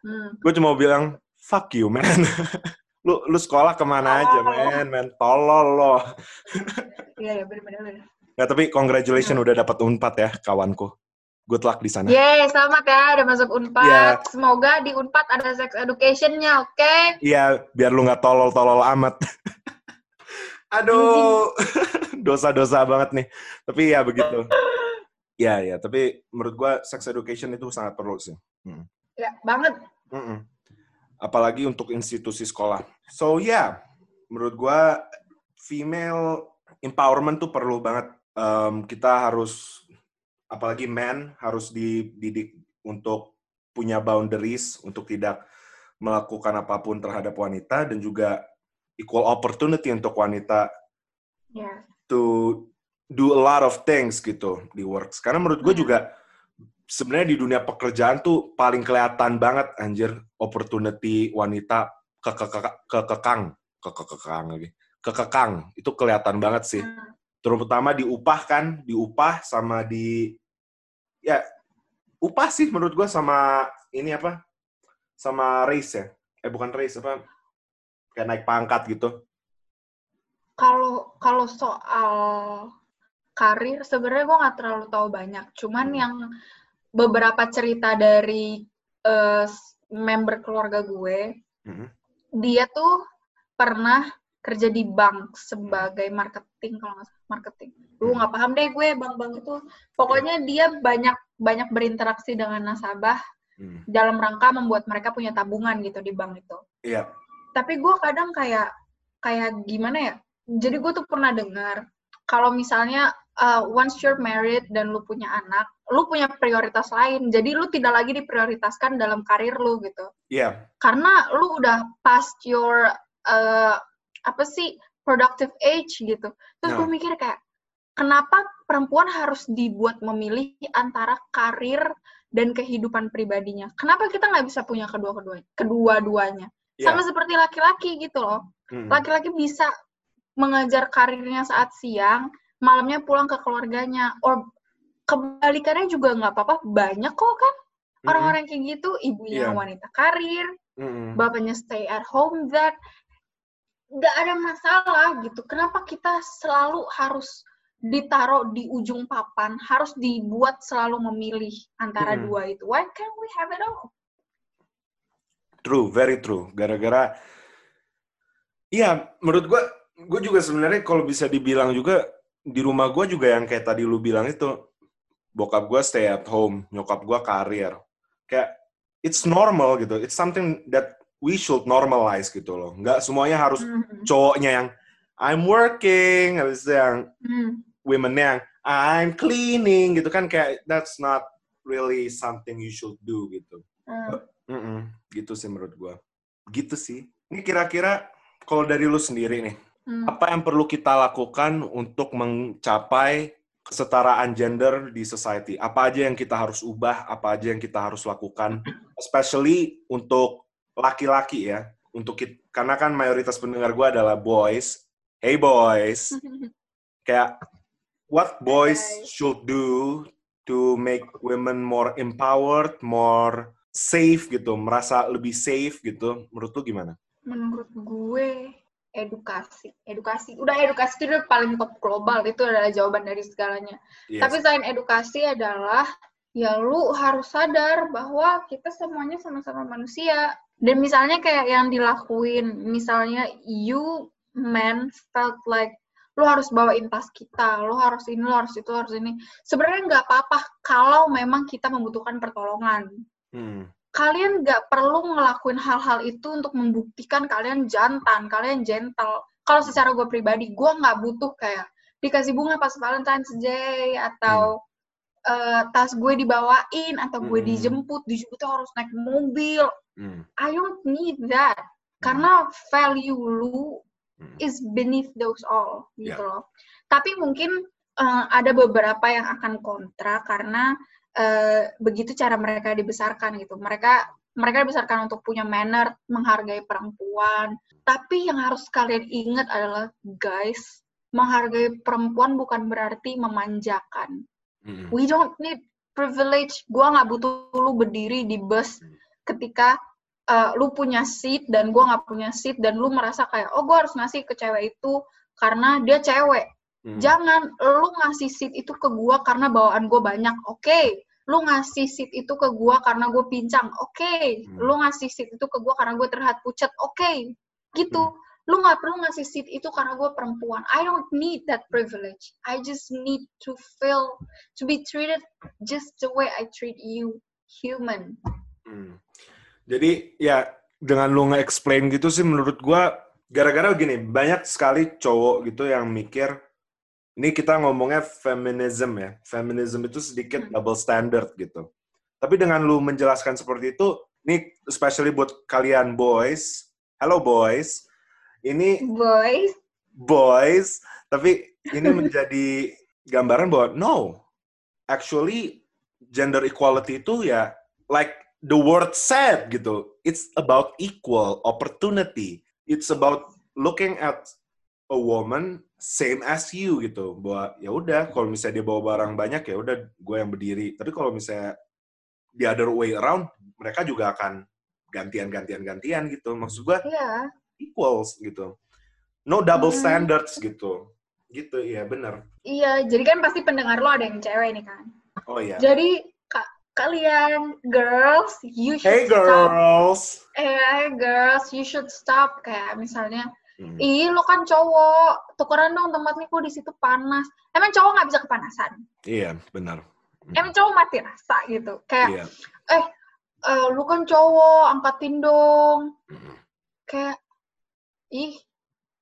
hmm. Gue cuma bilang fuck you man. lu lu sekolah ke mana aja Oh. man man tolol lo. Iya, ya, bener-bener. Ya tapi congratulations udah dapat unpad ya kawanku. Good luck di sana. Yeay, selamat ya, udah masuk UNPAD. Iya. Semoga di UNPAD ada sex education-nya, oke? Iya, biar lu nggak tolol-tolol amat. Aduh, dosa-dosa banget nih. Tapi ya begitu. Ya, ya. Tapi menurut gua sex education itu sangat perlu sih. Ya, banget. Mm-mm. Apalagi untuk institusi sekolah. So ya, menurut gua female empowerment tuh perlu banget. Em, kita harus, apalagi men harus dididik untuk punya boundaries, untuk tidak melakukan apa pun terhadap wanita dan juga equal opportunity untuk wanita Ya. to do a lot of things gitu di works. Karena menurut gue Hmm. juga sebenarnya di dunia pekerjaan tuh paling kelihatan banget anjir opportunity wanita ke ke ke kekang ke ke kekang lagi kekekang itu kelihatan banget sih. Hmm. Terutama di upah kan, di upah sama di ya upah sih menurut gue sama ini apa sama race ya. Eh bukan race apa kayak naik pangkat gitu. Kalau kalau soal karir, sebenarnya gue nggak terlalu tahu banyak. Cuman Hmm. yang beberapa cerita dari eh, member keluarga gue, Mhm. dia tuh pernah kerja di bank sebagai marketing kalau nggak salah marketing. Lu Hmm. nggak paham deh gue bank-bank itu. Pokoknya dia banyak banyak berinteraksi dengan nasabah Hmm. dalam rangka membuat mereka punya tabungan gitu di bank itu. Iya. Tapi gue kadang kayak kayak gimana ya? Jadi gue tuh pernah dengar kalau misalnya uh, once you're married dan lu punya anak, lu punya prioritas lain. Jadi lu tidak lagi diprioritaskan dalam karir lu gitu. Iya. Karena lu udah past your uh, apa sih productive age gitu. Terus gue Nah. mikir kayak kenapa perempuan harus dibuat memilih antara karir dan kehidupan pribadinya? Kenapa kita nggak bisa punya kedua-keduanya? Kedua-duanya. Iya. Sama seperti laki-laki gitu loh. Mm-mm. Laki-laki bisa mengejar karirnya saat siang, malamnya pulang ke keluarganya. Or kebalikannya juga nggak apa-apa. Banyak kok kan orang-orang kayak gitu. Ibunya Iya. wanita karir, Mm-mm. bapaknya stay at home that nggak ada masalah gitu. Kenapa kita selalu harus ditaruh di ujung papan, harus dibuat selalu memilih antara Mm-mm. dua itu? Why can't we have it all? True, very true. Gara-gara, iya, menurut gua, gue juga sebenarnya kalau bisa dibilang juga di rumah gua juga yang kayak tadi lu bilang itu, bokap gua stay at home, nyokap gua karir. Kayak it's normal gitu. It's something that we should normalize gitu loh. Nggak semuanya harus Mhm. cowoknya yang I'm working, habis itu yang Hmm. women yang I'm cleaning gitu kan kayak that's not really something you should do gitu. Hmm. Mm-mm, gitu sih menurut gua. Gitu sih. Ini kira-kira kalau dari lu sendiri nih, Hmm. apa yang perlu kita lakukan untuk mencapai kesetaraan gender di society? Apa aja yang kita harus ubah? Apa aja yang kita harus lakukan? Especially untuk laki-laki ya. untuk kita, karena kan mayoritas pendengar gue adalah boys. Hey boys, kayak what boys should do to make women more empowered, more safe gitu, merasa lebih safe gitu. Menurut lu gimana? Menurut gue edukasi, edukasi. Udah edukasi itu udah paling top global, itu adalah jawaban dari segalanya. Yes. Tapi selain edukasi adalah ya lu harus sadar bahwa kita semuanya sama-sama manusia. Dan misalnya kayak yang dilakuin, misalnya you men felt like lu harus bawain tas kita, lu harus ini, lu harus itu, lu harus ini. Sebenarnya nggak apa-apa kalau memang kita membutuhkan pertolongan. Hmm. Kalian nggak perlu ngelakuin hal-hal itu untuk membuktikan kalian jantan, kalian gentle. Kalau secara gue pribadi, gue nggak butuh kayak dikasih bunga pas Valentine's Day atau eh, tas gue dibawain atau gue Hmm. dijemput, dijemput harus naik mobil. Hmm. I don't need that. Karena value lu Hmm. is beneath those all gitu Ya. loh. Tapi mungkin eh, ada beberapa yang akan kontra karena eh, begitu cara mereka dibesarkan gitu. Mereka mereka dibesarkan untuk punya manner, menghargai perempuan. Tapi yang harus kalian ingat adalah guys, menghargai perempuan bukan berarti memanjakan. Hmm. We don't need privilege. Gua nggak butuh lu berdiri di bus ketika uh, lu punya seat dan gua nggak punya seat dan lu merasa kayak oh gua harus ngasih ke cewek itu karena dia cewek. Hmm. Jangan lu ngasih seat itu ke gua karena bawaan gua banyak. Oke. Lu ngasih seat itu ke gua karena gue pincang. Oke. Hmm. Lu ngasih seat itu ke gua karena gue terlihat pucat. Oke. Gitu. Hmm. Lu nggak perlu ngasih seat itu karena gue perempuan. I don't need that privilege. I just need to feel to be treated just the way I treat you, human. Hmm. Jadi ya dengan lu nge-explain gitu sih menurut gua gara-gara gini, banyak sekali cowok gitu yang mikir ini kita ngomongnya feminism ya. Feminism itu sedikit Hmm. double standard gitu. Tapi dengan lu menjelaskan seperti itu, ini especially buat kalian boys. Hello boys. Ini Boys, boys, tapi ini menjadi gambaran bahwa no, actually gender equality itu ya like the word said gitu. It's about equal opportunity. It's about looking at a woman same as you gitu. Bahwa ya udah kalau misalnya dia bawa barang banyak ya udah gue yang berdiri. Tapi kalau misalnya the other way around, mereka juga akan gantian-gantian-gantian gitu. Maksud gue ya. equals gitu. No double Hmm. standards gitu. Gitu, iya bener. Iya, jadi kan pasti pendengar lo ada yang cewek nih kan. Oh iya. Jadi ka- kalian girls, you should Hey stop. girls! Eh, hey girls, you should stop kayak misalnya, Hmm. ih lo kan cowok, tukeran dong tempat kok di situ panas. Emang cowok nggak bisa kepanasan. Iya, benar. Emang cowok mati rasa gitu. Kayak Iya. eh, lu kan cowok, angkatin dong. Hmm. Kayak, ih,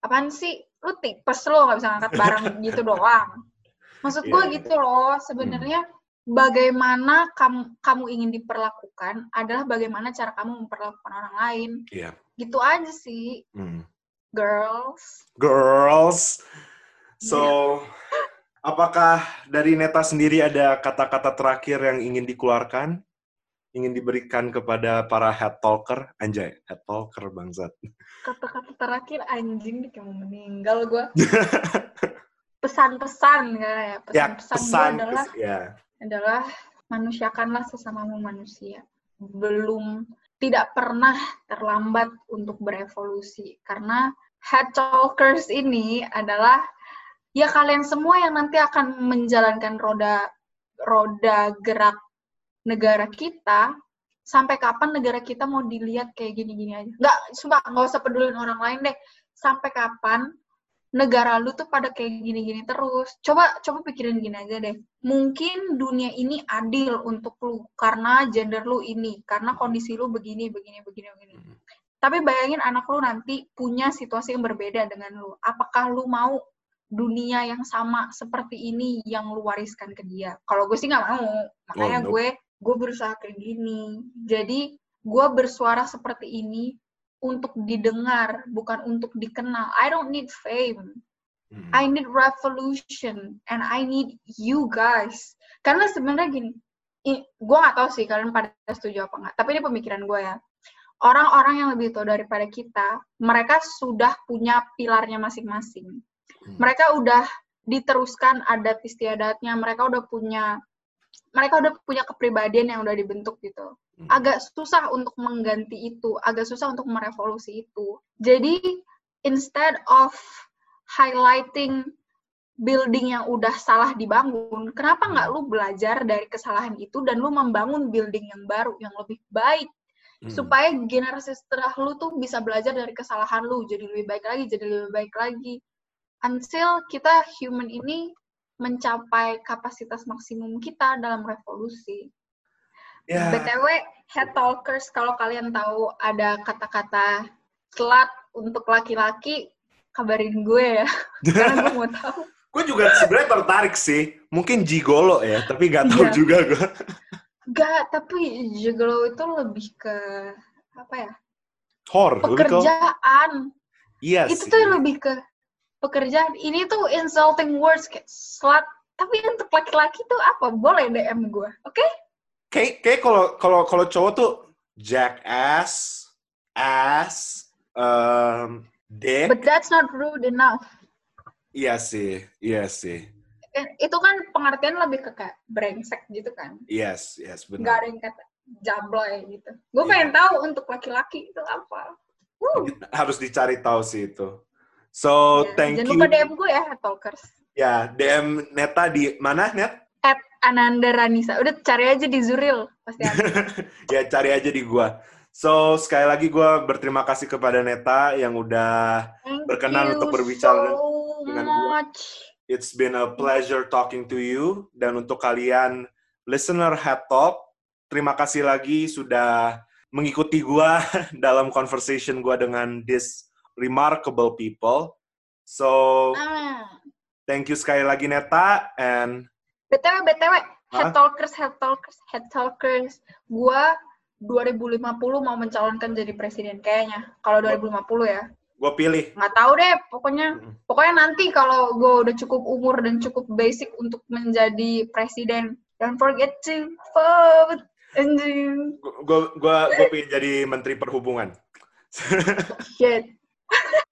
apaan sih? Lu tipes lo nggak bisa ngangkat barang gitu doang. Maksud gue Iya. gitu loh, sebenarnya bagaimana kamu, kamu ingin diperlakukan adalah bagaimana cara kamu memperlakukan orang lain. Iya. Gitu aja sih, Hmm. Girls. Girls! So, Iya. apakah dari Neta sendiri ada kata-kata terakhir yang ingin dikeluarkan? Ingin diberikan kepada para head talker? Anjay, head talker bangsat. Kata-kata terakhir anjing nih kayak mau meninggal gue. Pesan-pesan ya, ya, pesan-pesan gue pesan. adalah Ya. adalah manusiakanlah sesamamu manusia. Belum tidak pernah terlambat untuk berevolusi karena head talkers ini adalah ya kalian semua yang nanti akan menjalankan roda roda gerak negara kita sampai kapan negara kita mau dilihat kayak gini-gini aja. Nggak, sumpah, nggak usah pedulin orang lain deh. Sampai kapan negara lu tuh pada kayak gini-gini terus. Coba coba pikirin gini aja deh. Mungkin dunia ini adil untuk lu karena gender lu ini, karena kondisi lu begini, begini, begini, begini. Hmm. Tapi bayangin anak lu nanti punya situasi yang berbeda dengan lu. Apakah lu mau dunia yang sama seperti ini yang lu wariskan ke dia? Kalau gue sih nggak mau. Makanya Oh, gue gue berusaha kayak gini. Jadi gue bersuara seperti ini untuk didengar, bukan untuk dikenal. I don't need fame. Hmm. I need revolution and I need you guys. Karena sebenarnya gini, gue nggak tahu sih kalian pada setuju apa nggak. Tapi ini pemikiran gue ya. orang-orang yang lebih tua daripada kita, mereka sudah punya pilarnya masing-masing. Hmm. Mereka udah diteruskan adat istiadatnya, mereka udah punya mereka udah punya kepribadian yang udah dibentuk gitu. Hmm. Agak susah untuk mengganti itu, agak susah untuk merevolusi itu. Jadi instead of highlighting building yang udah salah dibangun, kenapa nggak lu belajar dari kesalahan itu dan lu membangun building yang baru yang lebih baik Hmm. supaya generasi setelah lu tuh bisa belajar dari kesalahan lu jadi lebih baik lagi jadi lebih baik lagi until kita human ini mencapai kapasitas maksimum kita dalam revolusi Ya. btw head talkers kalau kalian tahu ada kata-kata slut untuk laki-laki kabarin gue ya karena gue mau tahu gue juga sebenarnya tertarik sih. Mungkin gigolo ya, tapi nggak tahu Iya. juga gue. Gak, tapi gigolo itu lebih ke apa ya Hor, pekerjaan Iya itu sih. tuh lebih ke pekerjaan ini tuh insulting words kayak slut tapi untuk laki-laki tuh apa boleh DM gue oke Kayak kayak kalau kalau kalau cowok tuh jackass, ass, um, dick. but that's not rude enough Iya sih, iya sih. Eh, itu kan pengertian lebih ke kayak brengsek gitu kan Yes, yes, nggak benar. ada yang kata jablay gitu gue Iya. pengen tahu untuk laki-laki itu apa Wuh. Harus dicari tahu sih itu. So, Ya, thank jangan you. lupa DM gue ya talkers Ya, DM Neta di mana, Net? at Ananda Ranisa udah cari aja di Zuril pasti ada ya, cari aja di gua. So, sekali lagi gua berterima kasih kepada Neta yang udah Thank Berkenan you untuk berbicara so dengan much. It's been a pleasure talking to you. Dan untuk kalian listener Head Talk, terima kasih lagi sudah mengikuti gua dalam conversation gua dengan this remarkable people. So, Ah. thank you sekali lagi Neta and BTW, BTW, head talkers, head talkers, head talkers. Gua 2050 mau mencalonkan jadi presiden kayaknya. Kalau 2050 ya. gue pilih. Nggak tahu deh, pokoknya Mm. pokoknya nanti kalau gue udah cukup umur dan cukup basic untuk menjadi presiden. Don't forget to vote. Anjing. Gue gua gua pengen jadi menteri perhubungan. Shit.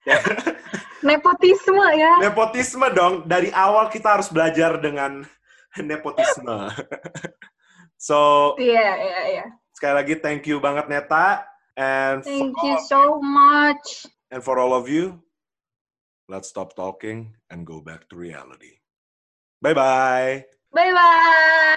Nepotisme ya. Nepotisme dong. Dari awal kita harus belajar dengan nepotisme. so, Iya, iya, iya. sekali lagi thank you banget Neta. And Thank you so much. and for all of you, let's stop talking and go back to reality. Bye-bye. Bye-bye.